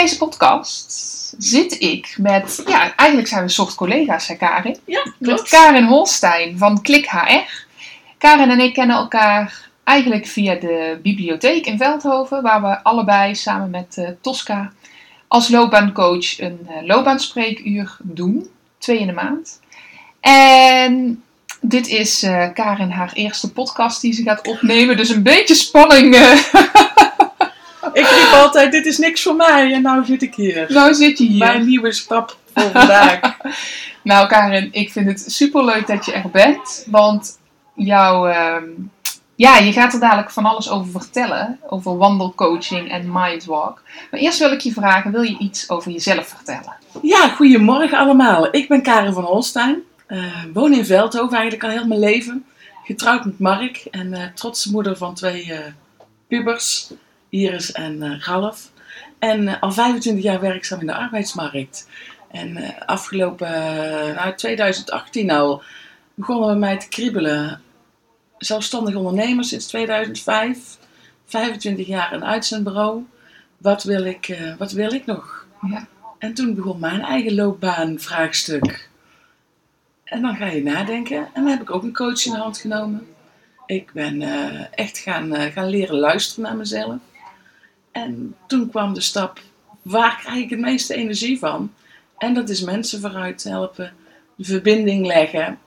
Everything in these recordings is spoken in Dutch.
Deze podcast zit ik met, ja, eigenlijk zijn we soort collega's, hè Karin? Ja, Met. Karin Holstein van Klik HR. Karin en ik kennen elkaar eigenlijk via de bibliotheek in Veldhoven, waar we allebei samen met eh, Tosca als loopbaancoach een eh, loopbaanspreekuur doen. Twee in de maand. En dit is eh, Karin haar eerste podcast die ze gaat opnemen, dus een beetje spanning. riep altijd, dit is niks voor mij. En nou zit ik hier. nou zit je hier. Mijn nieuwe stap voor vandaag. Nou, Karin, ik vind het superleuk dat je er bent. Want jouw, ehm, ja, je gaat er dadelijk van alles over vertellen. Over wandelcoaching en mindwalk. Maar eerst wil ik je vragen, wil je iets over jezelf vertellen? Ja, goedemorgen allemaal. Ik ben Karen van Holstein. Eh, woon in Veldhoven eigenlijk al heel mijn leven. Getrouwd met Mark en eh, trotse moeder van twee eh, pubers, Iris en eh Ralf. En eh, al 25 jaar werkzaam in de arbeidsmarkt. En eh, afgelopen, eh, nou 2018 al, begonnen we mij te kriebelen. Zelfstandig ondernemer sinds 2005. 25 jaar een uitzendbureau. Wat wil ik, wat wil ik nog? Ja. En toen begon mijn eigen loopbaanvraagstuk. En dan ga je nadenken. En dan heb ik ook een coach in de hand genomen. Ik ben echt gaan, gaan leren luisteren naar mezelf. En toen kwam de stap, waar krijg ik het meeste energie van? En dat is mensen vooruit helpen, de verbinding leggen.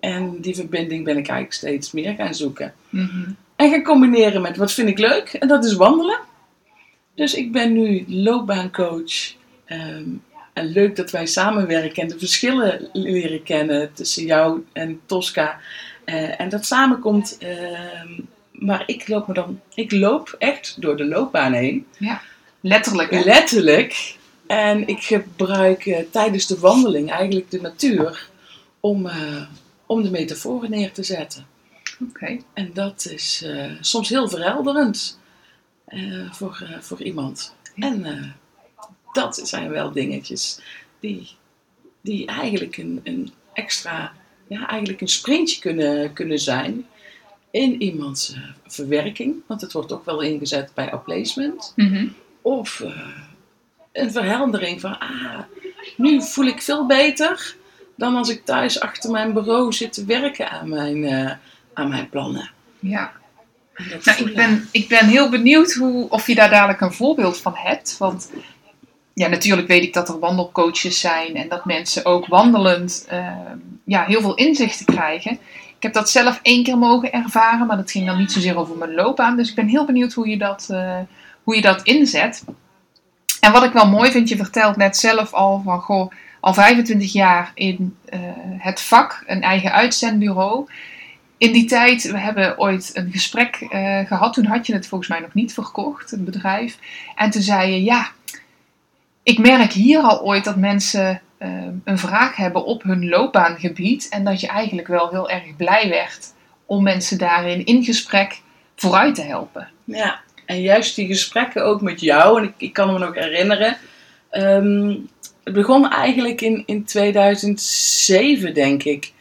En die verbinding ben ik eigenlijk steeds meer gaan zoeken. Mhm. En gaan combineren met wat vind ik leuk. En dat is wandelen. Dus ik ben nu loopbaancoach. Ehm, en leuk dat wij samenwerken en de verschillen leren kennen tussen jou en Tosca. Eh, en dat samenkomt. ehm, maar ik loop me dan. Ik loop echt door de loopbaan heen. Letterlijk, hè? Letterlijk. En ik gebruik eh, tijdens de wandeling eigenlijk de natuur om, eh, om de metaforen neer te zetten. Oké. En dat is eh, soms heel verhelderend voor, voor iemand. Ja. En dat zijn wel dingetjes die, die eigenlijk een, een extra, ja, eigenlijk een sprintje kunnen, kunnen zijn in iemands eh, verwerking. Want het wordt ook wel ingezet bij outplacement. Mhm. Of eh, een verheldering van, ah, nu voel ik veel beter dan als ik thuis achter mijn bureau zit te werken aan mijn, eh, aan mijn plannen. Ja. Nou, ik ben, ik ben heel benieuwd hoe, of je daar dadelijk een voorbeeld van hebt. Want ja, natuurlijk weet ik dat er wandelcoaches zijn en dat mensen ook wandelend eh, ja, heel veel inzichten krijgen. Ik heb dat zelf één keer mogen ervaren, maar dat ging dan niet zozeer over mijn loopbaan. Dus ik ben heel benieuwd hoe je dat, eh, hoe je dat inzet. En wat ik wel mooi vind, je vertelt net zelf al van goh, al 25 jaar in eh, het vak, een eigen uitzendbureau. In die tijd, we hebben ooit een gesprek eh, gehad. Toen had je het volgens mij nog niet verkocht, het bedrijf. En toen zei je, ja, ik merk hier al ooit dat mensen een vraag hebben op hun loopbaangebied. En dat je eigenlijk wel heel erg blij werd om mensen daarin in gesprek vooruit te helpen. Ja, en juist die gesprekken ook met jou, en ik, ik kan me nog herinneren. ehm, het begon eigenlijk in, in 2007, denk ik.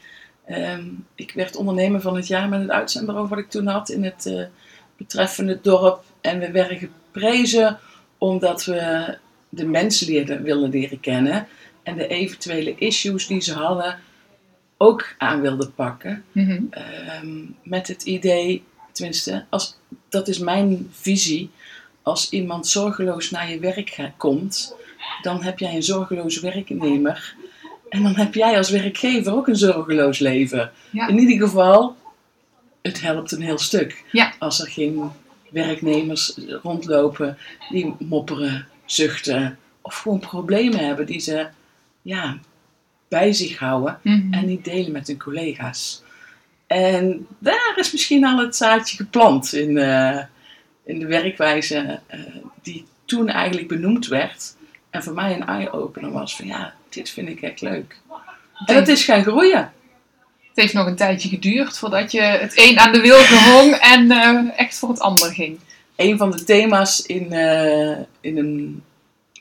Ehm, ik werd ondernemer van het jaar met het uitzendbureau wat ik toen had in het eh, betreffende dorp. En we werden geprezen omdat we de mensen leerden, wilden leren kennen. En de eventuele issues die ze hadden ook aan wilden pakken. Mhm. Ehm, met het idee, tenminste, als, dat is mijn visie. Als iemand zorgeloos naar je werk komt, dan heb jij een zorgeloos werknemer. En dan heb jij als werkgever ook een zorgeloos leven. Ja. In ieder geval, het helpt een heel stuk. Ja. Als er geen werknemers rondlopen die mopperen, zuchten of gewoon problemen hebben die ze ja, bij zich houden Mhm. en niet delen met hun collega's. En daar is misschien al het zaadje geplant in, eh, in de werkwijze eh, die toen eigenlijk benoemd werd. En voor mij een eye-opener was van ja, dit vind ik echt leuk. En dat is gaan groeien. Het heeft nog een tijdje geduurd voordat je het een aan de wil gehong en eh, echt voor het ander ging. Een van de thema's in, in een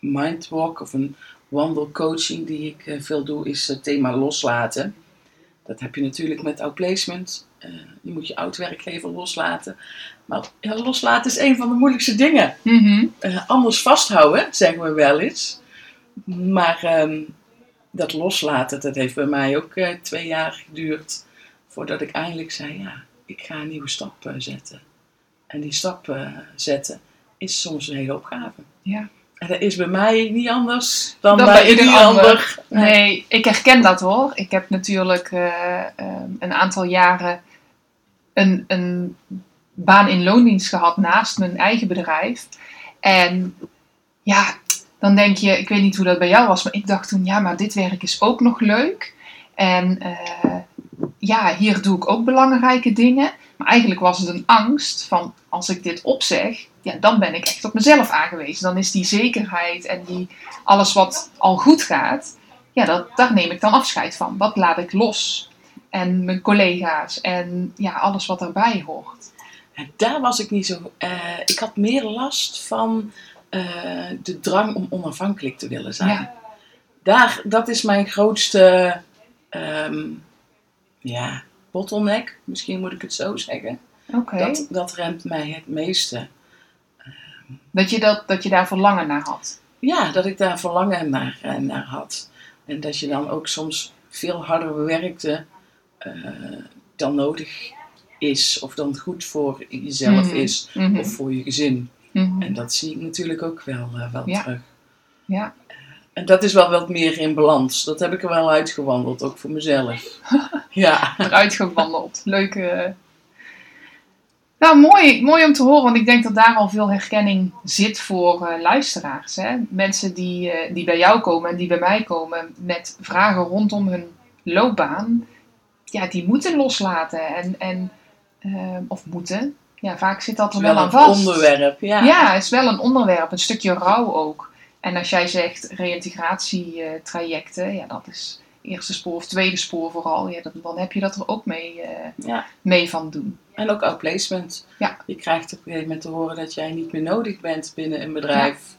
mindwalk of een wandelcoaching die ik eh, veel doe, is het thema loslaten. Dat heb je natuurlijk met outplacement. Uh, je moet je oud-werkgever loslaten. Maar ja, loslaten is een van de moeilijkste dingen. Mhm. Eh, anders vasthouden, zeggen we wel eens. Maar ehm, dat loslaten, dat heeft bij mij ook eh, twee jaar geduurd. Voordat ik eindelijk zei, ja, ik ga een nieuwe stap eh, zetten. En die stap eh, zetten is soms een hele opgave. Ja. Dat is bij mij niet anders dan, Dan bij bij ieder ieder ander. ander. Nee, ik herken dat hoor. Ik heb natuurlijk eh, ehm, een aantal jaren een, een baan in loondienst gehad naast mijn eigen bedrijf. En ja, dan denk je, ik weet niet hoe dat bij jou was, maar ik dacht toen, ja, maar dit werk is ook nog leuk. En eh, ja, hier doe ik ook belangrijke dingen. Maar eigenlijk was het een angst van, als ik dit opzeg, ja, dan ben ik echt op mezelf aangewezen. Dan is die zekerheid en die, alles wat al goed gaat, ja, dat, daar neem ik dan afscheid van. Dat laat ik los. En mijn collega's en ja, alles wat erbij hoort. En daar was ik niet zo. eh, ik had meer last van eh, de drang om onafhankelijk te willen zijn. Ja. Daar, dat is mijn grootste ehm, ja, bottleneck, misschien moet ik het zo zeggen. Dat, dat remt mij het meeste. Dat, je dat, dat je daar verlangen naar had. Ja, dat ik daar verlangen naar, eh, naar had. En dat je dan ook soms veel harder werkte eh, dan nodig is. Of dan goed voor jezelf Mhm. is. Mhm. Of voor je gezin. Mhm. En dat zie ik natuurlijk ook wel, eh, wel Ja. terug. Ja. En dat is wel wat meer in balans. Dat heb ik er wel uitgewandeld, ook voor mezelf. ja. eruit gewandeld. Leuke. Nou, mooi, mooi om te horen, want ik denk dat daar al veel herkenning zit voor eh, luisteraars. Hè? Mensen die, eh, die bij jou komen en die bij mij komen met vragen rondom hun loopbaan, ja, die moeten loslaten. En, en, eh, of moeten. Ja, vaak zit dat er wel, Wel aan een vast. onderwerp, ja. Ja, is wel een onderwerp, een stukje rouw ook. En als jij zegt reïntegratietrajecten, ja, dat is eerste spoor of tweede spoor vooral, ja, dan, dan heb je dat er ook mee, eh, Ja. mee van doen. En ook outplacement. Ja. Je krijgt op een gegeven moment te horen dat jij niet meer nodig bent binnen een bedrijf.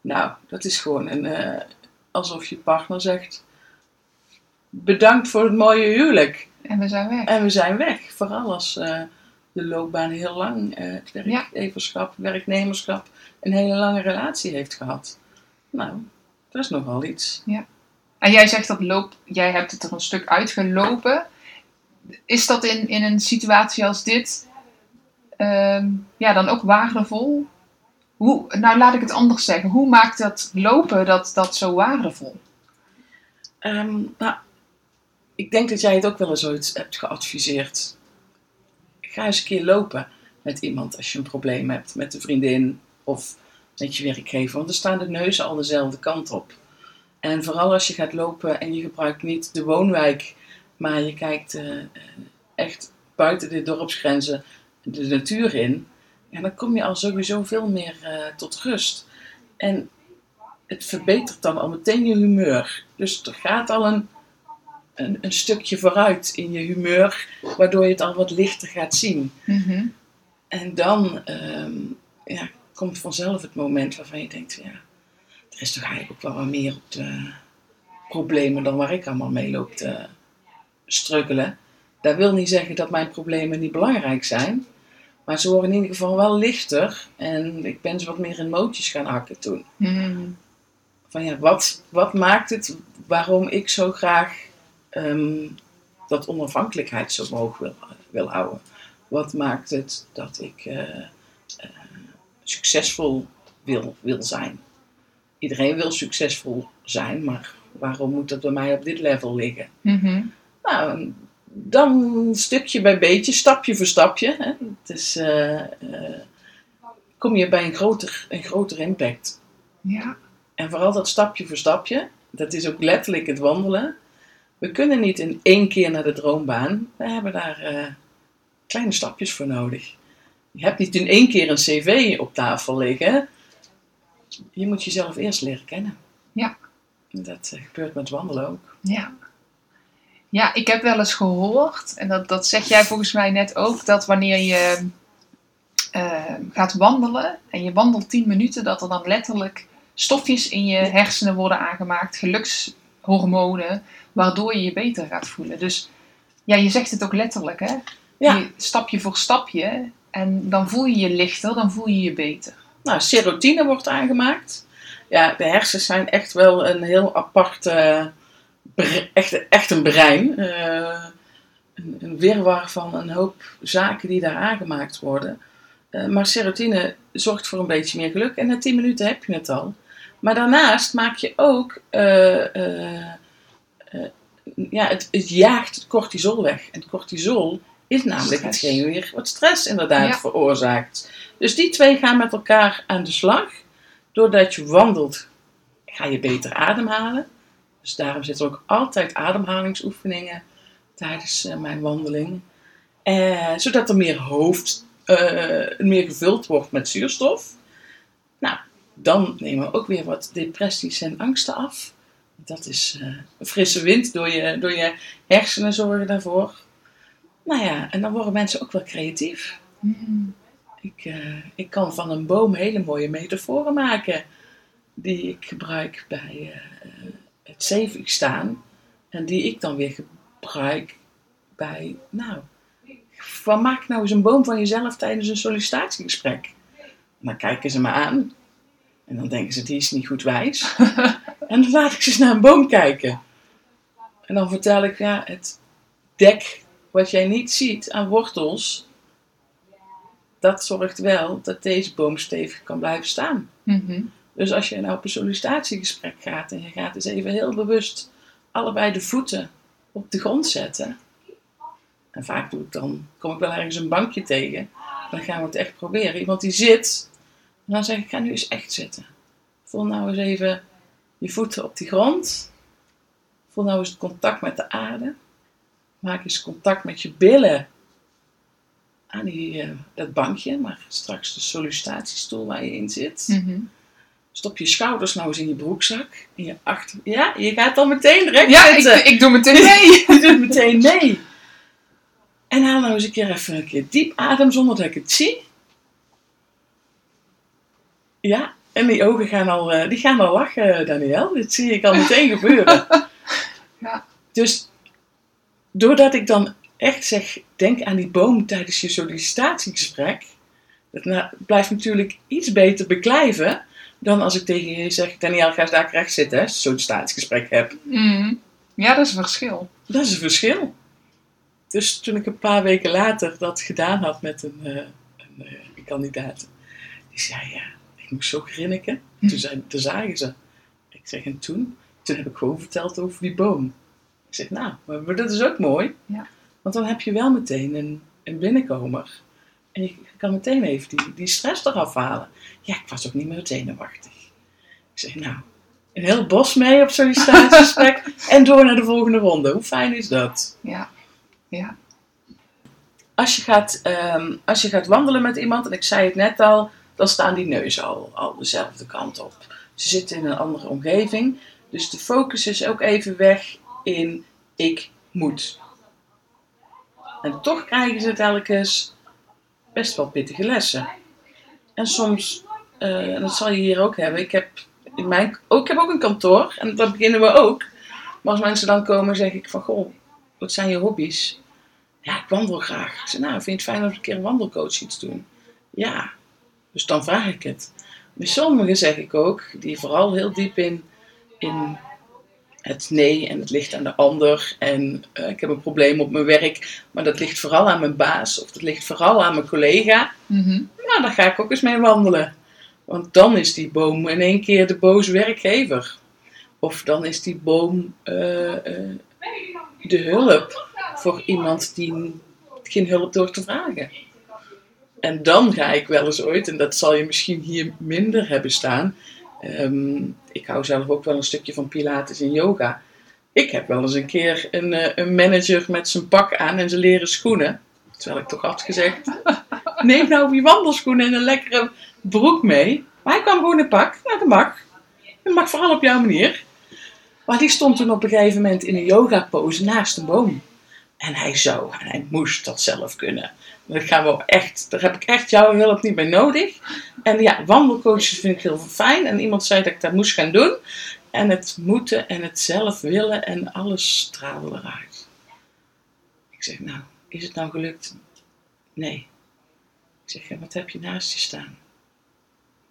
Nou, dat is gewoon een, eh, alsof je partner zegt: Bedankt voor het mooie huwelijk. En we zijn weg. En we zijn weg. Vooral als eh, de loopbaan heel lang, het werkgeverschap, werknemerschap, een hele lange relatie heeft gehad. Nou, dat is nogal iets. En jij zegt dat loop, jij hebt het er een stuk uitgelopen. Is dat in, in een situatie als dit ehm, ja, dan ook waardevol? Hoe, nou, laat ik het anders zeggen. Hoe maakt dat lopen dat, dat zo waardevol? Ehm, nou, ik denk dat jij het ook wel eens ooit hebt geadviseerd. Ga eens een keer lopen met iemand als je een probleem hebt met een vriendin of met je werkgever. Want dan staan de neuzen al dezelfde kant op. En vooral als je gaat lopen en je gebruikt niet de woonwijk, maar je kijkt eh, eh, echt buiten de dorpsgrenzen de natuur in. Ja, dan kom je al sowieso veel meer eh, tot rust. En het verbetert dan al meteen je humeur. Dus er gaat al een, een, een stukje vooruit in je humeur, waardoor je het al wat lichter gaat zien. Mhm. En dan ehm, ja, komt vanzelf het moment waarvan je denkt, ja, er is toch eigenlijk ook wel wat meer op de problemen dan waar ik allemaal mee loop te struggelen. Dat wil niet zeggen dat mijn problemen niet belangrijk zijn, maar ze worden in ieder geval wel lichter en ik ben ze wat meer in mootjes gaan hakken toen. Mhm. Van ja, wat, wat maakt het waarom ik zo graag ehm, dat onafhankelijkheid zo hoog wil, wil houden? Wat maakt het dat ik eh, eh, succesvol wil, wil zijn? Iedereen wil succesvol zijn, maar waarom moet dat bij mij op dit level liggen? Mhm. Nou, dan stukje bij beetje, stapje voor stapje. Hè? Het is, eh, eh, kom je bij een groter, een groter impact. Ja. En vooral dat stapje voor stapje, dat is ook letterlijk het wandelen. We kunnen niet in één keer naar de droombaan. We hebben daar eh, kleine stapjes voor nodig. Je hebt niet in één keer een cv op tafel liggen. Je moet jezelf eerst leren kennen. Ja. Dat eh, gebeurt met wandelen ook. Ja. Ja, ik heb wel eens gehoord, en dat, dat zeg jij volgens mij net ook, dat wanneer je eh, gaat wandelen en je wandelt 10 minuten, dat er dan letterlijk stofjes in je hersenen worden aangemaakt, gelukshormonen, waardoor je je beter gaat voelen. Dus ja, je zegt het ook letterlijk, hè? Ja. Je, stapje voor stapje, en dan voel je je lichter, dan voel je je beter. Nou, serotine wordt aangemaakt. Ja, de hersens zijn echt wel een heel apart, echt, echt een brein. Eh, een, een wirwar van een hoop zaken die daar aangemaakt worden. Eh, maar serotine zorgt voor een beetje meer geluk. En na 10 minuten heb je het al. Maar daarnaast maak je ook... eh, ja, het, het jaagt het cortisol weg. En het cortisol is namelijk Stress. hetgeen weer wat stress inderdaad Ja. veroorzaakt. Dus die twee gaan met elkaar aan de slag. Doordat je wandelt, ga je beter ademhalen. Dus daarom zitten ook altijd ademhalingsoefeningen tijdens eh, mijn wandeling. Eh, zodat er meer hoofd, eh, meer gevuld wordt met zuurstof. Nou, dan nemen we ook weer wat depressies en angsten af. Dat is eh, een frisse wind door je, door je hersenen zorgen daarvoor. Nou ja, en dan worden mensen ook wel creatief. Ik, eh, ik kan van een boom hele mooie metaforen maken. Die ik gebruik bij eh, het zeevig staan. En die ik dan weer gebruik bij, nou, van maak nou eens een boom van jezelf tijdens een sollicitatiegesprek. En dan kijken ze me aan. En dan denken ze, die is niet goed wijs. en dan laat ik ze eens naar een boom kijken. En dan vertel ik, ja, het dek wat jij niet ziet aan wortels, dat zorgt wel dat deze boom stevig kan blijven staan. Mhm. Dus als je nou op een sollicitatiegesprek gaat en je gaat eens even heel bewust allebei de voeten op de grond zetten. En vaak doe ik dan, kom ik wel ergens een bankje tegen. Dan gaan we het echt proberen. Iemand die zit, en dan zeg ik, ga nu eens echt zitten. Voel nou eens even je voeten op de grond. Voel nou eens het contact met de aarde. Maak eens contact met je billen aan die, eh, dat bankje, maar straks de sollicitatiestoel waar je in zit. Mhm. Stop je schouders nou eens in je broekzak. In je achter... Ja, je gaat dan meteen recht Ja, ik, ik doe meteen mee. Je doet meteen mee. En haal nou eens een keer even een keer diep adem zonder dat ik het zie. Ja, en die ogen gaan al, eh, die gaan al lachen, Daniel. Dit zie ik al meteen gebeuren. Ja. Dus doordat ik dan echt zeg, denk aan die boom tijdens je sollicitatiegesprek. Dat blijft natuurlijk iets beter beklijven dan als ik tegen je zeg, Daniel, ga eens daar recht zitten als je een sollicitatiegesprek hebt. Mhm. Ja, dat is een verschil. Dat is een verschil. Dus toen ik een paar weken later dat gedaan had met een, eh, een eh, kandidaat, die zei ja, ik moest zo grinniken. Hm. Toen, zei, toen zagen ze. Ik zeg, en toen? Toen heb ik gewoon verteld over die boom. Zeg, nou, maar, maar dat is ook mooi. Ja. Want dan heb je wel meteen een, een binnenkomer. En je kan meteen even die, die stress eraf halen. Ja, ik was ook niet meer zenuwachtig. Ik zeg, nou, een heel bos mee op sollicitatiegesprek en door naar de volgende ronde. Hoe fijn is dat? Ja. Ja. Als je gaat, ehm, als je gaat wandelen met iemand, en ik zei het net al, dan staan die neuzen al, al dezelfde kant op. Ze zitten in een andere omgeving. Dus de focus is ook even weg in ik moet. En toch krijgen ze telkens best wel pittige lessen. En soms, eh, en dat zal je hier ook hebben, ik heb, in mijn, ook, ik heb ook een kantoor en daar beginnen we ook. Maar als mensen dan komen, zeg ik van, goh, wat zijn je hobby's? Ja, ik wandel graag. Ik nou, vind je het fijn we een keer een wandelcoach iets doen? Ja, dus dan vraag ik het. Bij sommigen zeg ik ook, die vooral heel diep in, in het nee en het ligt aan de ander. En eh, ik heb een probleem op mijn werk, maar dat ligt vooral aan mijn baas of dat ligt vooral aan mijn collega. Mhm. Nou, daar ga ik ook eens mee wandelen. Want dan is die boom in één keer de boze werkgever. Of dan is die boom eh, eh, de hulp voor iemand die geen hulp door te vragen. En dan ga ik wel eens ooit, en dat zal je misschien hier minder hebben staan. Ehm, ik hou zelf ook wel een stukje van Pilates en yoga. Ik heb wel eens een keer een, eh, manager met zijn pak aan en zijn leren schoenen. Terwijl ik toch had gezegd, neem nou je wandelschoenen en een lekkere broek mee. Maar hij kwam gewoon in pak. Nou, dat mag. Dat mag vooral op jouw manier. Maar die stond toen op een gegeven moment in een yoga pose naast een boom. En hij zou, en hij moest dat zelf kunnen. Dat gaan we echt, daar heb ik echt jouw hulp niet bij nodig. En ja, wandelcoaches vind ik heel fijn. En iemand zei dat ik dat moest gaan doen. En het moeten en het zelf willen en alles straalde eruit. Ik zeg, nou, is het nou gelukt? Nee. Ik zeg, wat heb je naast je staan?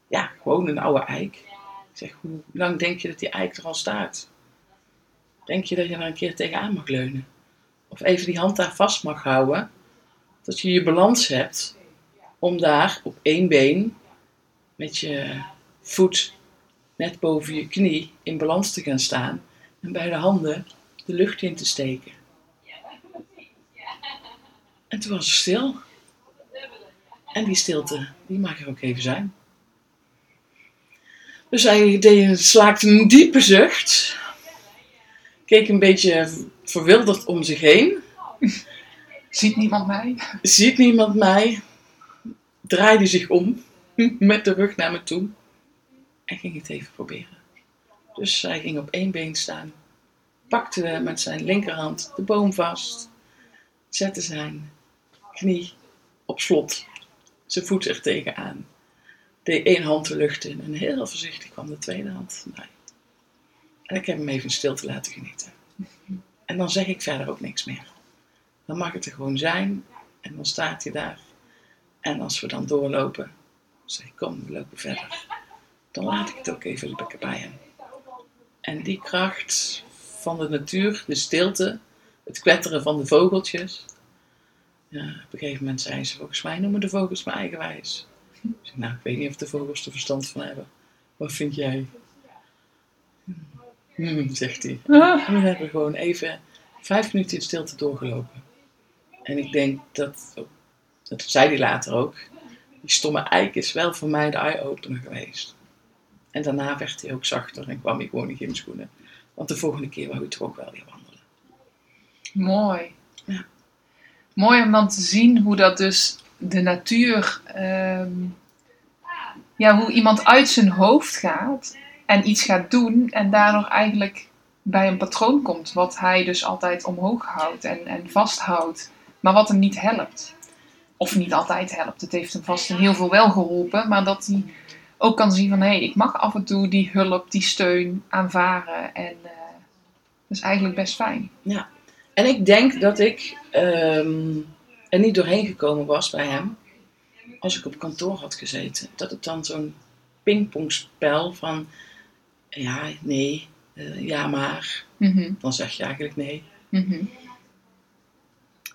Ja, gewoon een oude eik. Ik zeg, hoe lang denk je dat die eik er al staat? Denk je dat je er een keer tegenaan mag leunen? Of even die hand daar vast mag houden? Dat je je balans hebt om daar op één been met je voet net boven je knie in balans te gaan staan en bij de handen de lucht in te steken. En toen was het stil. En die stilte, die mag er ook even zijn. Dus hij deed, slaakte een diepe zucht. Keek een beetje verwilderd om zich heen. Ziet niemand mij? Ziet niemand mij. Draaide zich om. Met de rug naar me toe. En ging het even proberen. Dus hij ging op één been staan. Pakte met zijn linkerhand de boom vast. Zette zijn knie op slot. Zijn voet er tegenaan. Deed één hand de lucht in en heel voorzichtig kwam de tweede hand bij. En ik heb hem even in stilte laten genieten. En dan zeg ik verder ook niks meer. Dan mag het er gewoon zijn en dan staat hij daar. En als we dan doorlopen, zeg ik kom, we lopen verder. Dan laat ik het ook even bij hem. En die kracht van de natuur, de stilte, het kwetteren van de vogeltjes, ja, op een gegeven moment zei ze, volgens mij noemen de vogels me eigenwijs. Ik zei, nou, ik weet niet of de vogels er verstand van hebben. Wat vind jij? Hmm, zegt hij. Ah. En we hebben gewoon even vijf minuten in stilte doorgelopen. En ik denk dat, dat zei hij later ook, die stomme eik is wel voor mij de eye-opener geweest. En daarna werd hij ook zachter en kwam hij gewoon in gymschoenen. Want de volgende keer wou hij toch ook wel weer wandelen. Mooi. Ja. Mooi om dan te zien hoe dat dus de natuur, ehm, ja, hoe iemand uit zijn hoofd gaat en iets gaat doen en daardoor eigenlijk bij een patroon komt wat hij dus altijd omhoog houdt en, en vasthoudt, maar wat hem niet helpt. Of niet altijd helpt. Het heeft hem vast in heel veel wel geholpen, maar dat hij ook kan zien van hé, hey, ik mag af en toe die hulp, die steun aanvaren en eh, dat is eigenlijk best fijn. En ik denk dat ik ehm, er niet doorheen gekomen was bij hem als ik op kantoor had gezeten. Dat het dan zo'n pingpongspel van ja, nee, eh, ja maar. Mhm, Dan zeg je eigenlijk nee. mhm.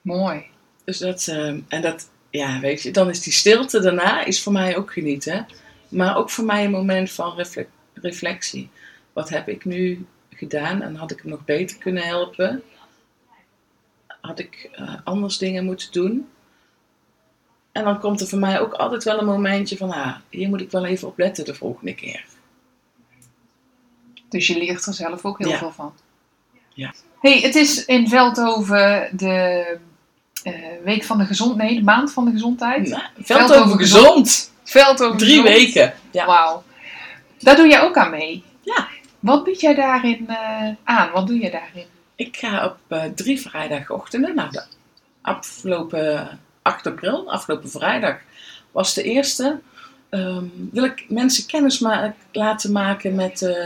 Mooi. Dus dat, ehm, en dat, ja, weet je, dan is die stilte daarna is voor mij ook genieten. Maar ook voor mij een moment van refle- reflectie. Wat heb ik nu gedaan en had ik hem nog beter kunnen helpen? Had ik eh, anders dingen moeten doen? En dan komt er voor mij ook altijd wel een momentje van, ah, hier moet ik wel even op letten de volgende keer. Dus je leert er zelf ook heel Ja. veel van. Ja. hey, het is in Veldhoven de eh, week van de gezond, nee, de maand van de gezondheid. Nou, Veldhoven gezond! Veldhoven Drie gezond. weken! Ja. Wauw. Daar doe jij ook aan mee. Ja. Wat bied jij daarin eh, aan? Wat doe je daarin? Ik ga op eh, drie vrijdagochtenden, nou de afgelopen 8 april, afgelopen vrijdag was de eerste, ehm, wil ik mensen kennis ma- laten maken met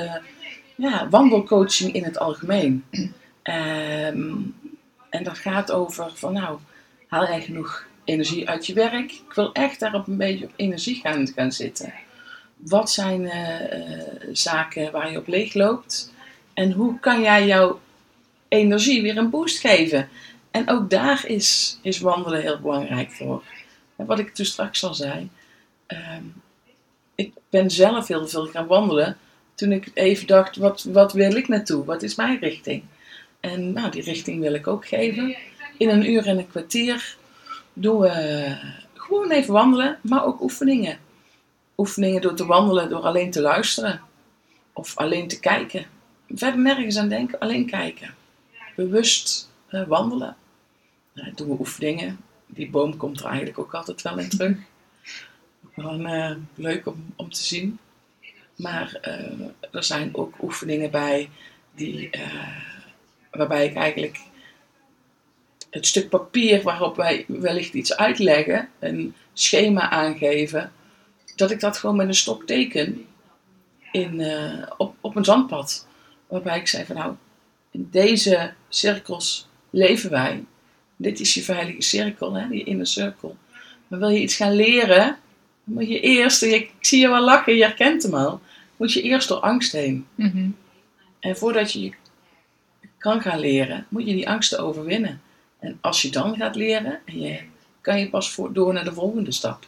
ja, wandelcoaching in het algemeen. Ehm, en dat gaat over van nou, haal jij genoeg energie uit je werk? Ik wil echt daar op een beetje op energie gaan, gaan zitten. Wat zijn eh, eh, zaken waar je op leeg loopt? En hoe kan jij jouw energie weer een boost geven? En ook daar is, is wandelen heel belangrijk voor. En wat ik toen straks al zei. ehm, ik ben zelf heel veel gaan wandelen. Toen ik even dacht, wat, wat wil ik naartoe? Wat is mijn richting? En nou, die richting wil ik ook geven. In een uur en een kwartier doen we gewoon even wandelen, maar ook oefeningen. Oefeningen door te wandelen, door alleen te luisteren. Of alleen te kijken. Verder nergens aan denken, alleen kijken. Bewust eh, wandelen. Nou, doen we oefeningen. die boom komt er eigenlijk ook altijd wel in terug. Eh, leuk om, om te zien. Maar eh, er zijn ook oefeningen bij die, waarbij ik eigenlijk het stuk papier waarop wij wellicht iets uitleggen, een schema aangeven, dat ik dat gewoon met een stok teken in, eh, op, op een zandpad. Waarbij ik zei van nou, in deze cirkels leven wij. Dit is je veilige cirkel, hè, die inner cirkel. Maar wil je iets gaan leren, dan moet je eerst, ik, ik zie je wel lachen, je herkent hem al, moet je eerst door angst heen. Mhm. En voordat je kan gaan leren, moet je die angsten overwinnen. En als je dan gaat leren, kan je pas door naar de volgende stap.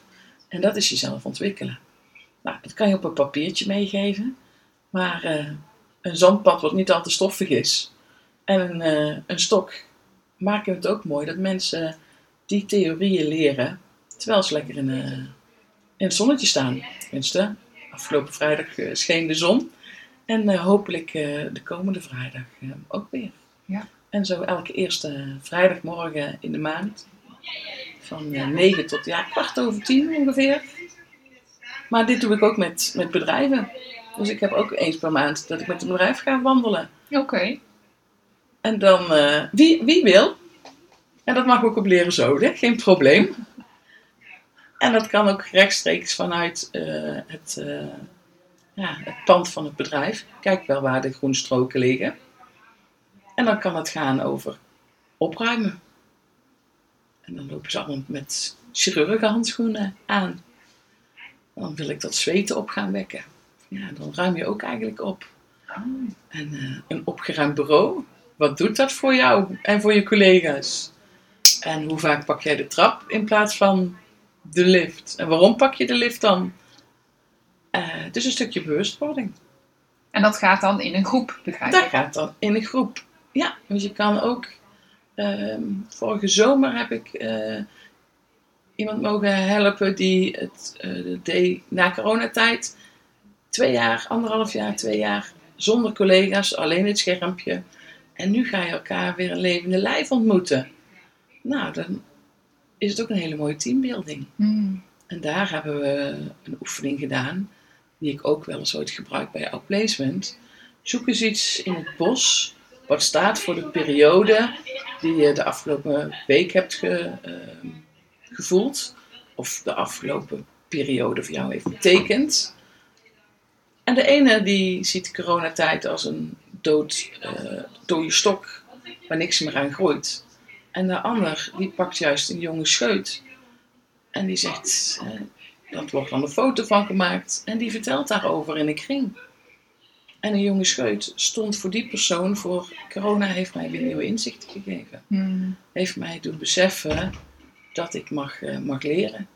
En dat is jezelf ontwikkelen. Nou, dat kan je op een papiertje meegeven. Maar eh, een zandpad wat niet al te stoffig is. En een, eh, stok maken het ook mooi dat mensen die theorieën leren. Terwijl ze lekker in, eh, in het zonnetje staan. Tenminste, afgelopen vrijdag scheen de zon. En eh, hopelijk eh, de komende vrijdag eh, ook weer. Ja. En zo elke eerste vrijdagmorgen in de maand. Van eh 9 tot ja, kwart over tien ongeveer. Maar dit doe ik ook met, met bedrijven. Dus ik heb ook eens per maand dat ik met een bedrijf ga wandelen. Oké. En dan, wie, wie wil, en dat mag ook op leren zoden, geen probleem. En dat kan ook rechtstreeks vanuit het, ja, het pand van het bedrijf. Kijk wel waar de groene stroken liggen. En dan kan het gaan over opruimen. En dan lopen ze allemaal met chirurgenhandschoenen aan. Dan wil ik dat zweten op gaan wekken. Ja, dan ruim je ook eigenlijk op. En eh, een opgeruimd bureau, wat doet dat voor jou en voor je collega's? En hoe vaak pak jij de trap in plaats van de lift? En waarom pak je de lift dan? Het is een stukje bewustwording. En dat gaat dan in een groep, begrijp Dat ik. gaat dan in een groep. Ja, dus je kan ook. ehm, vorige zomer heb ik eh, iemand mogen helpen die het eh, deed na coronatijd. Twee jaar, anderhalf jaar, twee jaar zonder collega's, alleen het schermpje. En nu ga je elkaar weer een levende lijf ontmoeten. Nou, dan is het ook een hele mooie teambuilding. Hmm. En daar hebben we een oefening gedaan, die ik ook wel eens ooit gebruik bij Outplacement. Zoek eens iets in het bos, wat staat voor de periode die je de afgelopen week hebt ge- ehm, gevoeld, of de afgelopen periode voor jou heeft betekend. En de ene die ziet coronatijd als een dood, eh, dode stok waar niks meer aan groeit. En de ander die pakt juist een jonge scheut en die zegt, eh, dat wordt dan een foto van gemaakt. En die vertelt daarover in een kring. En een jonge scheut stond voor die persoon voor... Corona heeft mij weer nieuwe inzichten gegeven. Hmm. Heeft mij doen beseffen dat ik mag, eh, mag leren.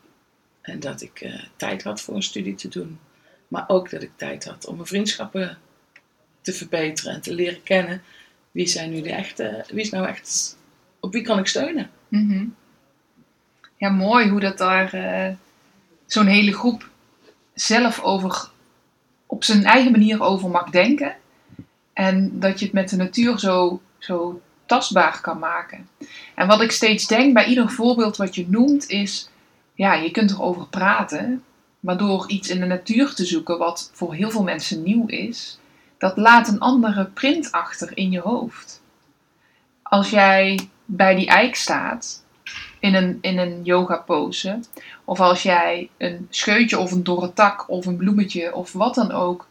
En dat ik eh, tijd had voor een studie te doen. Maar ook dat ik tijd had om mijn vriendschappen te verbeteren en te leren kennen. Wie zijn nu de echte... Wie is nou echt... Op wie kan ik steunen? Mhm. Ja, mooi hoe dat daar eh, zo'n hele groep zelf over, op zijn eigen manier over mag denken. En dat je het met de natuur zo, zo tastbaar kan maken. En wat ik steeds denk bij ieder voorbeeld wat je noemt is, ja, je kunt erover praten, maar door iets in de natuur te zoeken wat voor heel veel mensen nieuw is, dat laat een andere print achter in je hoofd. Als jij bij die eik staat in een, in een yoga pose, of als jij een scheutje of een dorre tak of een bloemetje of wat dan ook,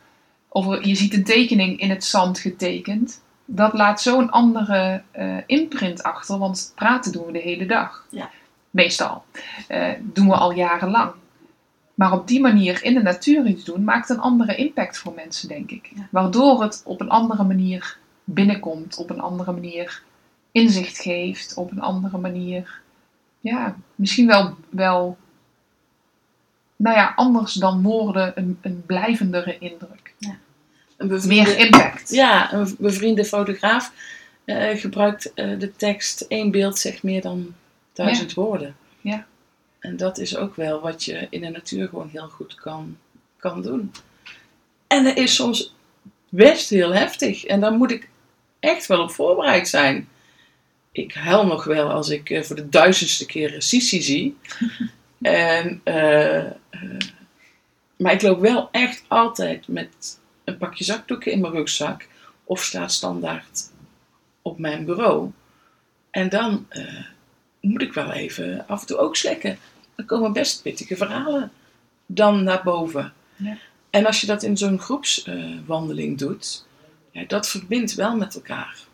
of je ziet een tekening in het zand getekend, dat laat zo'n andere eh, imprint achter, want praten doen we de hele dag. Ja. Meestal. Eh, doen we al jarenlang. Maar op die manier in de natuur iets doen, maakt een andere impact voor mensen, denk ik. Ja. Waardoor het op een andere manier binnenkomt, op een andere manier inzicht geeft, op een andere manier. Ja, misschien wel, wel nou ja, anders dan woorden een, een blijvendere indruk. Een bevriende- Meer impact. Ja, een bevriende fotograaf eh, gebruikt eh, de tekst één beeld zegt meer dan duizend woorden. Ja. En dat is ook wel wat je in de natuur gewoon heel goed kan, kan doen. En dat is soms best heel heftig. En daar moet ik echt wel op voorbereid zijn. Ik huil nog wel als ik eh, voor de duizendste keer Sisi zie. en, eh, eh, maar ik loop wel echt altijd met een pakje zakdoeken in mijn rugzak. Of sta standaard op mijn bureau. En dan moet ik wel even af en toe ook slekken. Er komen best pittige verhalen dan naar boven. Ja. En als je dat in zo'n groepswandeling doet, ja, dat verbindt wel met elkaar.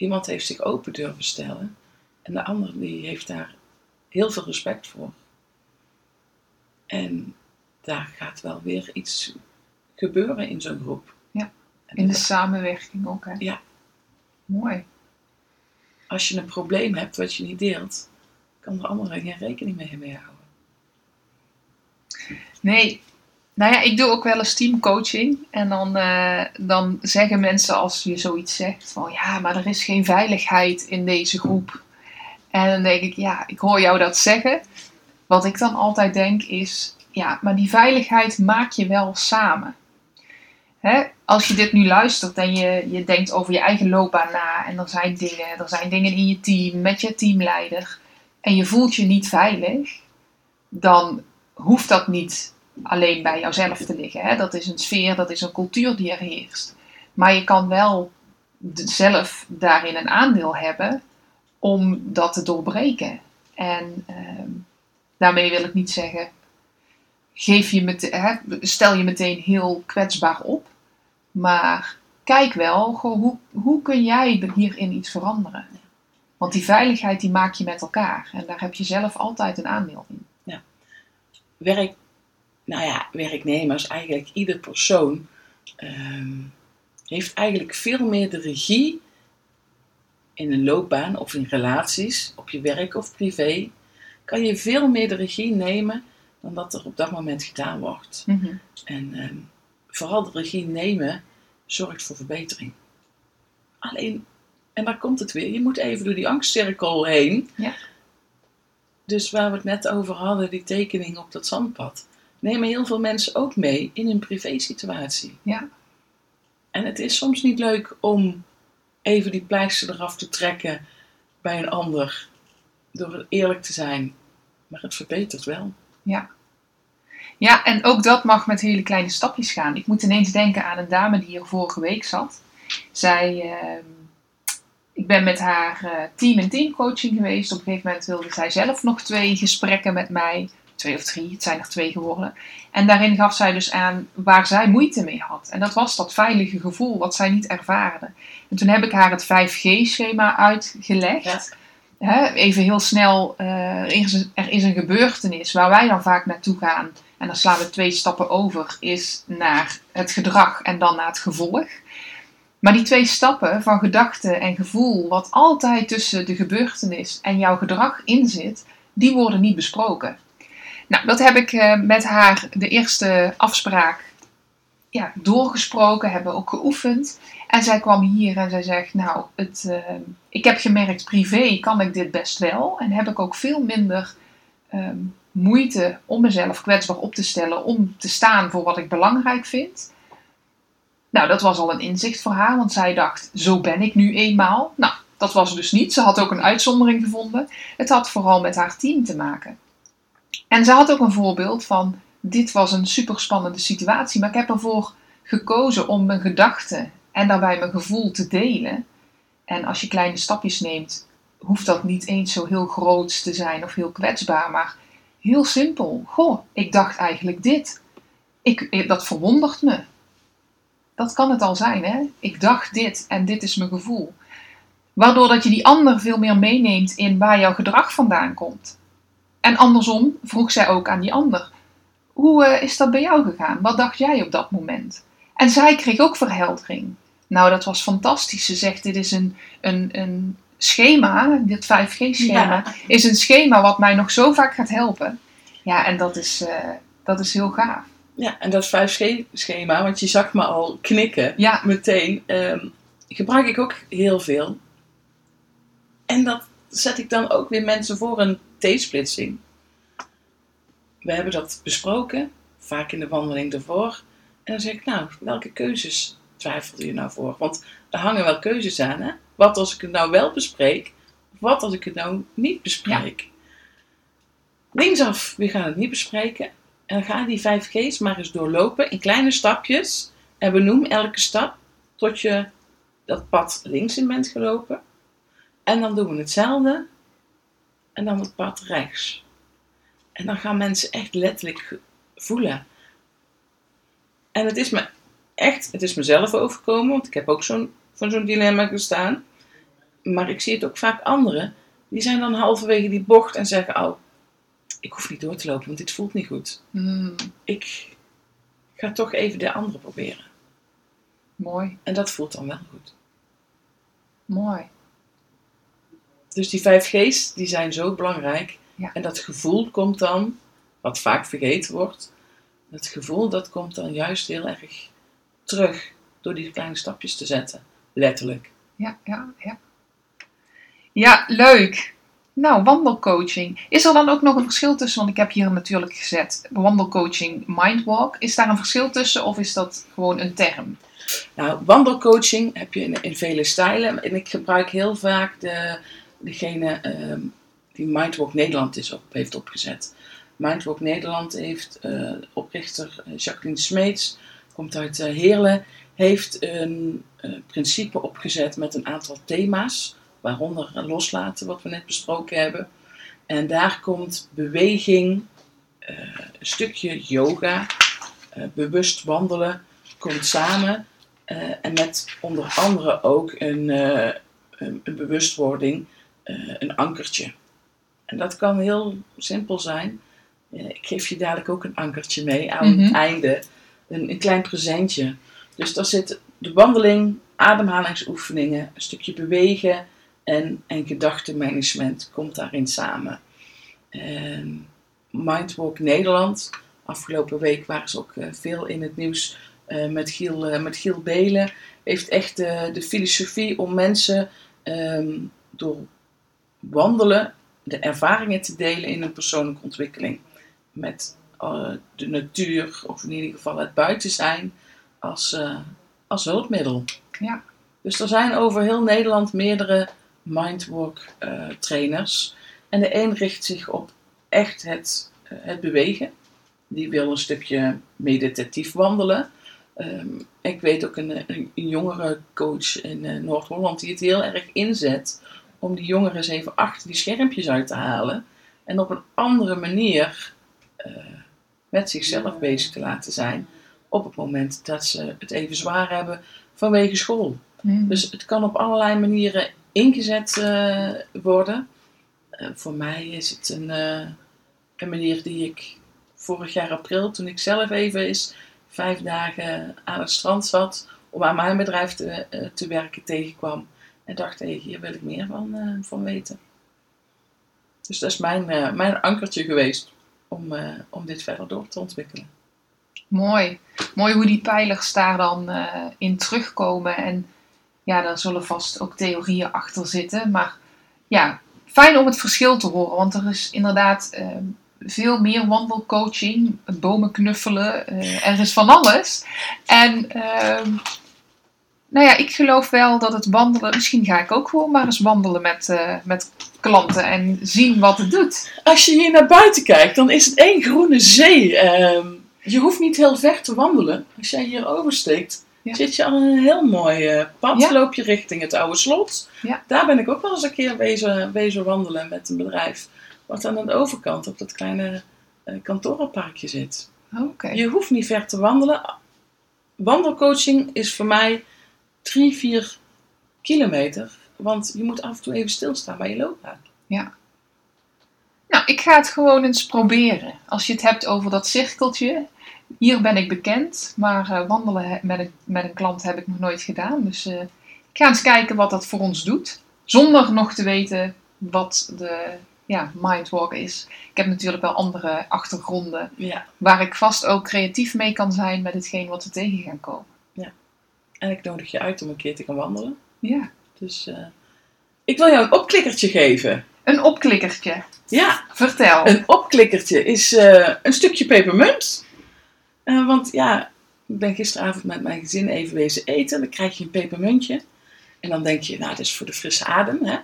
Iemand heeft zich open durven stellen en de ander die heeft daar heel veel respect voor. En daar gaat wel weer iets gebeuren in zo'n groep. Ja, En In de dat- samenwerking ook, hè? Ja. Mooi. als je een probleem hebt wat je niet deelt, kan de ander er geen rekening mee, mee houden. Nee, nou ja, ik doe ook wel eens teamcoaching. En dan, eh, dan zeggen mensen als je zoiets zegt van ja, maar er is geen veiligheid in deze groep. En dan denk ik, ja, ik hoor jou dat zeggen. Wat ik dan altijd denk is, ja, maar die veiligheid maak je wel samen. Hè? Als je dit nu luistert en je, je denkt over je eigen loopbaan na en er zijn dingen, er zijn dingen in je team met je teamleider en je voelt je niet veilig, dan hoeft dat niet alleen bij jouzelf te liggen. Hè? Dat is een sfeer, dat is een cultuur die er heerst. Maar je kan wel zelf daarin een aandeel hebben om dat te doorbreken. En ehm, daarmee wil ik niet zeggen, geef je mete- hè, stel je meteen heel kwetsbaar op. Maar kijk wel, hoe, hoe kun jij hierin iets veranderen? Want die veiligheid die maak je met elkaar. En daar heb je zelf altijd een aandeel in. werk, nou ja, werknemers, eigenlijk ieder persoon, ehm, heeft eigenlijk veel meer de regie in een loopbaan of in relaties, op je werk of privé, kan je veel meer de regie nemen dan dat er op dat moment gedaan wordt. En ehm, vooral de regie nemen zorgt voor verbetering. Alleen, en daar komt het weer, je moet even door die angstcirkel heen. Ja. Dus waar we het net over hadden, die tekening op dat zandpad, nemen heel veel mensen ook mee in hun privésituatie. Ja. En het is soms niet leuk om even die pleister eraf te trekken bij een ander, door eerlijk te zijn. Maar het verbetert wel. Ja, en ook dat mag met hele kleine stapjes gaan. Ik moet ineens denken aan een dame die hier vorige week zat. Zij, ehm, ik ben met haar eh, team en teamcoaching geweest. Op een gegeven moment wilde zij zelf nog twee gesprekken met mij. Twee of drie, het zijn er twee geworden. En daarin gaf zij dus aan waar zij moeite mee had. En dat was dat veilige gevoel wat zij niet ervaarde. En toen heb ik haar het 5G-schema uitgelegd. Hè, even heel snel, eh, er, is een, er is een gebeurtenis waar wij dan vaak naartoe gaan. En dan slaan we twee stappen over, is naar het gedrag en dan naar het gevolg. Maar die twee stappen van gedachte en gevoel, wat altijd tussen de gebeurtenis en jouw gedrag in zit, die worden niet besproken. Nou, dat heb ik eh, met haar de eerste afspraak ja, doorgesproken, hebben ook geoefend. En zij kwam hier en zij zegt, nou, het, eh, ik heb gemerkt, privé kan ik dit best wel. En heb ik ook veel minder ehm, moeite om mezelf kwetsbaar op te stellen, om te staan voor wat ik belangrijk vind. Nou, dat was al een inzicht voor haar, want zij dacht, zo ben ik nu eenmaal. Nou, dat was dus niet. Ze had ook een uitzondering gevonden. Het had vooral met haar team te maken. En ze had ook een voorbeeld van, dit was een super spannende situatie, maar ik heb ervoor gekozen om mijn gedachten en daarbij mijn gevoel te delen. En als je kleine stapjes neemt, hoeft dat niet eens zo heel groot te zijn of heel kwetsbaar, maar heel simpel. Goh, ik dacht eigenlijk dit. Ik, dat verwondert me. Dat kan het al zijn, hè? Ik dacht dit en dit is mijn gevoel. Waardoor dat je die ander veel meer meeneemt in waar jouw gedrag vandaan komt. En andersom vroeg zij ook aan die ander: Hoe eh, is dat bij jou gegaan? Wat dacht jij op dat moment? En zij kreeg ook verheldering. Nou, dat was fantastisch. Ze zegt: Dit is een, een, een schema, dit 5G-schema, Ja. is een schema wat mij nog zo vaak gaat helpen. Ja, en dat is, eh, dat is heel gaaf. Ja, en dat 5G-schema, want je zag me al knikken Ja, meteen, ehm, gebruik ik ook heel veel. En dat zet ik dan ook weer mensen voor een T-splitsing. We hebben dat besproken, vaak in de wandeling ervoor. En dan zeg ik, nou, welke keuzes twijfelde je nou voor? Want er hangen wel keuzes aan, hè? Wat als ik het nou wel bespreek, of wat als ik het nou niet bespreek? Linksaf, we gaan het niet bespreken. En ga die 5 G's maar eens doorlopen in kleine stapjes. En benoem elke stap tot je dat pad links in bent gelopen. En dan doen we hetzelfde. En dan het pad rechts. En dan gaan mensen echt letterlijk voelen. En het is me echt, het is mezelf overkomen, want ik heb ook zo'n, van zo'n dilemma gestaan. Maar ik zie het ook vaak anderen. Die zijn dan halverwege die bocht en zeggen: Oh, ik hoef niet door te lopen, want dit voelt niet goed. Hmm, Ik ga toch even de andere proberen. mooi, En dat voelt dan wel goed. mooi. Dus die 5 G's die zijn zo belangrijk. Ja. En dat gevoel komt dan, wat vaak vergeten wordt, dat gevoel dat komt dan juist heel erg terug door die kleine stapjes te zetten. Letterlijk. Ja, ja, ja. Ja, leuk. Nou, wandelcoaching. Is er dan ook nog een verschil tussen, want ik heb hier natuurlijk gezet, wandelcoaching, mindwalk. Is daar een verschil tussen of is dat gewoon een term? Nou, wandelcoaching heb je in, in vele stijlen. En ik gebruik heel vaak de, degene ehm, die Mindwalk Nederland is op, heeft opgezet. Mindwalk Nederland heeft eh, oprichter eh, Jacqueline Smeets, komt uit eh, Heerlen, heeft een principe opgezet met een aantal thema's. Waaronder loslaten, wat we net besproken hebben. En daar komt beweging, een stukje yoga, bewust wandelen, komt samen. En met onder andere ook een, een bewustwording, eh, een ankertje. En dat kan heel simpel zijn. Eh, ik geef je dadelijk ook een ankertje mee aan Mhm. het einde. Een, een klein presentje. Dus daar zit de wandeling, ademhalingsoefeningen, een stukje bewegen en, en gedachtenmanagement komt daarin samen. En Mindwalk Nederland, afgelopen week waren ze ook eh, veel in het nieuws met, Giel, met Giel Belen, heeft echt de filosofie om mensen ehm, door wandelen de ervaringen te delen in hun persoonlijke ontwikkeling. Met eh, de natuur, of in ieder geval het buiten zijn, als, eh, als hulpmiddel. Ja. Dus er zijn over heel Nederland meerdere mindwalk eh, trainers. En de een richt zich op echt het, het bewegen. Die wil een stukje meditatief wandelen. Ehm, ik weet ook een, een, een jongere coach in Noord-Holland die het heel erg inzet om die jongeren eens even achter die schermpjes uit te halen. En op een andere manier eh, met zichzelf bezig te laten zijn. Op het moment dat ze het even zwaar hebben vanwege school. Dus het kan op allerlei manieren ingezet eh, worden. Eh, voor mij is het een, een manier die ik vorig jaar april, toen ik zelf even eens vijf dagen aan het strand zat om aan mijn bedrijf te, te werken, tegenkwam. En dacht, hé, hier wil ik meer van, eh, van weten. Dus dat is mijn, eh, mijn ankertje geweest om, eh, om dit verder door te ontwikkelen. Mooi. Mooi hoe die pijlers daar dan in terugkomen. En ja, daar zullen vast ook theorieën achter zitten. Maar ja, fijn om het verschil te horen. Want er is inderdaad eh, veel meer wandelcoaching. Bomen knuffelen. eh, er is van alles. En ehm, nou ja, ik geloof wel dat het wandelen... Misschien ga ik ook gewoon maar eens wandelen met, eh, met klanten. En zien wat het doet. Als je hier naar buiten kijkt, dan is het één groene zee. Ehm, je hoeft niet heel ver te wandelen. Als jij hier oversteekt, Ja. zit je al een heel mooi eh, pad. Ja. Loop je richting het oude slot. Ja. Daar ben ik ook wel eens een keer wezen, wezen wandelen met een bedrijf. Wat aan de overkant op dat kleine eh, kantorenparkje zit. Oké. Je hoeft niet ver te wandelen. Wandelcoaching is voor mij 3, 4 kilometer. Want je moet af en toe even stilstaan bij je loopbaan. Nou, ik ga het gewoon eens proberen. Als je het hebt over dat cirkeltje. Hier ben ik bekend, maar eh, wandelen met een, met een klant heb ik nog nooit gedaan. Dus eh, ik ga eens kijken wat dat voor ons doet. Zonder nog te weten wat de ja, mindwalk is. Ik heb natuurlijk wel andere achtergronden Ja. waar ik vast ook creatief mee kan zijn met hetgeen wat we tegen gaan komen. En ik nodig je uit om een keer te gaan wandelen. Ja, Dus eh, ik wil jou een opklikkertje geven. een opklikkertje. Ja, Vertel. een opklikkertje is eh, een stukje pepermunt. Eh, want ja, ik ben gisteravond met mijn gezin even wezen eten. Dan krijg je een pepermuntje. En dan denk je, nou, dat is voor de frisse adem. Hè?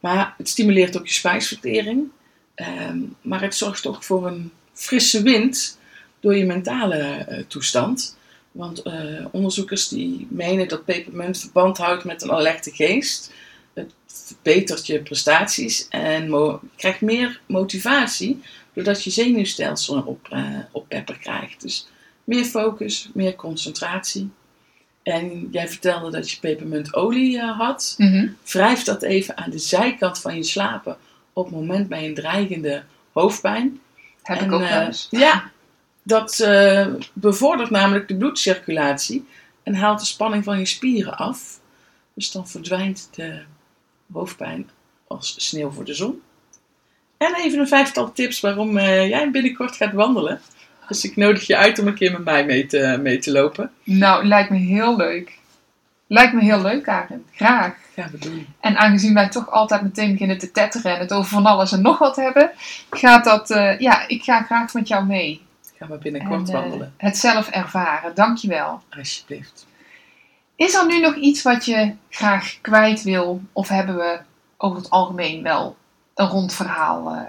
Maar het stimuleert ook je spijsvertering. Ehm, maar het zorgt ook voor een frisse wind door je mentale toestand. Want eh, onderzoekers die menen dat pepermunt verband houdt met een alerte geest. Het verbetert je prestaties en je krijgt meer motivatie doordat je zenuwstelsel op, uh, op pepper krijgt. Dus meer focus, meer concentratie. En jij vertelde dat je pepermuntolie uh, had. Mhm. Wrijf dat even aan de zijkant van je slapen op het moment bij een dreigende hoofdpijn. Heb En, ik ook eh, wel eens. Ja, dat eh, bevordert namelijk de bloedcirculatie en haalt de spanning van je spieren af. Dus dan verdwijnt de hoofdpijn als sneeuw voor de zon. En even een vijftal tips waarom eh, jij binnenkort gaat wandelen. Dus ik nodig je uit om een keer met mij mee te, mee te lopen. Nou, lijkt me heel leuk. Lijkt me heel leuk, Karen. Graag. Gaan we doen. En aangezien wij toch altijd meteen beginnen te tetteren en het over van alles en nog wat hebben, gaat dat, eh, ja, ik ga graag met jou mee. Gaan we binnenkort En, eh, wandelen. het zelf ervaren. Dankjewel. Alsjeblieft. Is er nu nog iets wat je graag kwijt wil? Of hebben we over het algemeen wel een rond verhaal eh,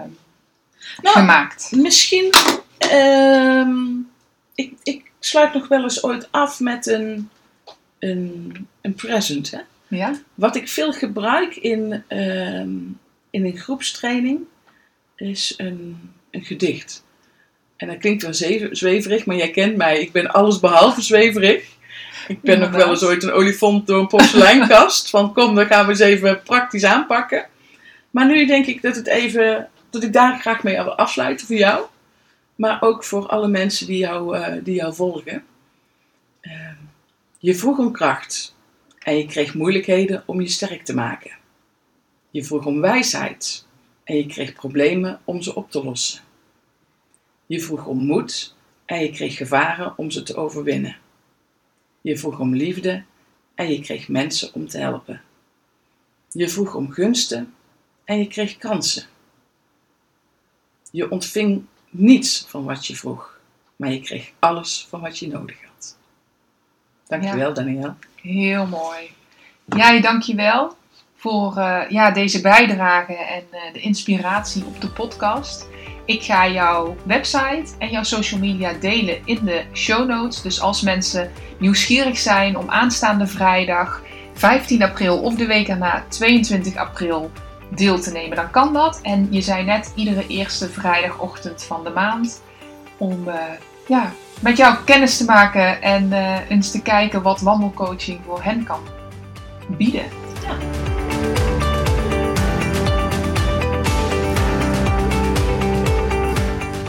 Nou, gemaakt? Misschien, ehm, ik, ik sluit nog wel eens ooit af met een, een, een present. Hè? Ja? Wat ik veel gebruik in, ehm, in een groepstraining is een, een gedicht. En dat klinkt wel zweverig, maar jij kent mij. Ik ben alles behalve zweverig. Ik ben nog wel eens ooit een olifant door een porseleinkast. Van kom, dan gaan we eens even praktisch aanpakken. Maar nu denk ik dat, het even, dat ik daar graag mee wil afsluiten voor jou. Maar ook voor alle mensen die jou, eh, die jou volgen. Ehm, je vroeg om kracht. En je kreeg moeilijkheden om je sterk te maken. Je vroeg om wijsheid. En je kreeg problemen om ze op te lossen. Je vroeg om moed. En je kreeg gevaren om ze te overwinnen. Je vroeg om liefde. En je kreeg mensen om te helpen. Je vroeg om gunsten. En je kreeg kansen. Je ontving niets van wat je vroeg. Maar je kreeg alles van wat je nodig had. Dankjewel, Daniel. Heel mooi. Jij, dankjewel voor eh, ja, deze bijdrage en eh, de inspiratie op de podcast. Ik ga jouw website en jouw social media delen in de show notes. Dus als mensen nieuwsgierig zijn om aanstaande vrijdag 15 april of de week erna 22 april deel te nemen, dan kan dat. En je zei net iedere eerste vrijdagochtend van de maand om eh, ja, met jou kennis te maken en eh, eens te kijken wat wandelcoaching voor hen kan bieden.